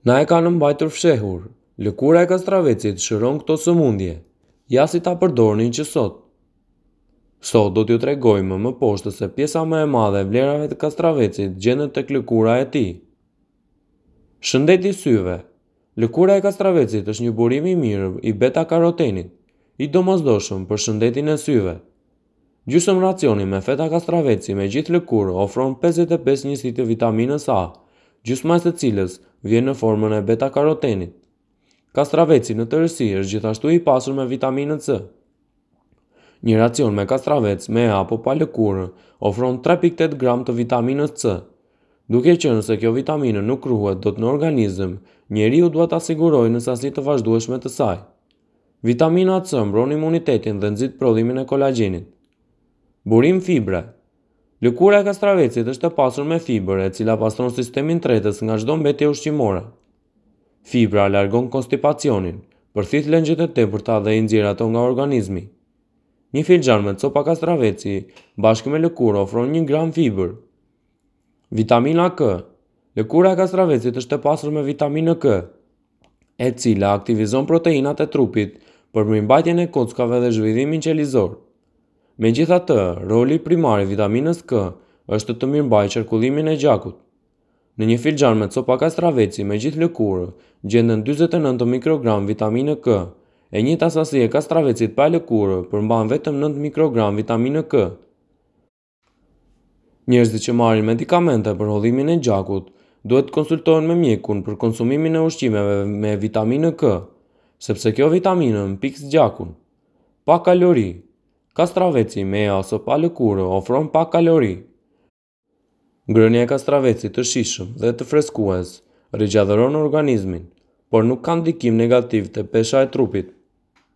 Na e kanë mbajtur fshehur. Lëkura e kastravecit shëron këto sëmundje. Ja si ta përdorni që sot. Sot do t'ju tregojmë më poshtë se pjesa më e madhe e vlerave të kastravecit gjendet tek lëkura e tij. Shëndeti i syve. Lëkura e kastravecit është një burim i mirë i beta-karotenit, i domosdoshëm për shëndetin e syve. Gjysëm racioni me feta kastraveci me gjithë lëkurë ofron pesëdhjetë e pesë njësi të vitaminës A, gjysma e së cilës vjen në formën e beta-karotenit. Kastraveci në tërësi është gjithashtu i pasur me vitaminë C. Një racion me kastravec me apo pa lëkurë ofron 3.8 gram të vitaminës C. Duke qenë se kjo vitaminë nuk ruhet dot në organizëm, njeriu duhet ta sigurojë në sasi të vazhdueshme të saj. Vitamina C mbron imunitetin dhe nxit prodhimin e kolagjenit. Burim fibre. Lëkura e kastravecit është e pasur me fibër, e cila pastron sistemin tretës nga çdo mbetje ushqimore. Fibra largon konstipacionin, përthith lëngjet e tepërta dhe i nxjerr ato nga organizmi. Një filxhan me copa kastraveci bashkë me lëkurë ofron një gram fibër. Vitamina K. Lëkura e kastravecit është e pasur me vitaminë K, e cila aktivizon proteinat e trupit për mirëmbajtjen e kockave dhe zhvillimin qelizor. Megjithatë, roli primar i vitaminës K është të mirëmbajë qarkullimin e gjakut. Në një filxhan me copa kastraveci me gjithë lëkurë, gjenden 49 mikrogram vitaminë K. E njëjta sasi e kastravecit pa lëkurë përmban vetëm 9 mikrogram vitaminë K. Njerëzit që marrin medikamente për hollimin e gjakut duhet të konsultohen me mjekun për konsumimin e ushqimeve me vitaminë K, sepse kjo vitaminë mpiks gjakun. Pak kalori. Kastraveci, me ose pa lëkurë, ofron pak kalori. Ngrënia e kastravecit të shijshëm dhe të freskues rigjallëron organizmin, por nuk ka ndikim negativ te pesha e trupit.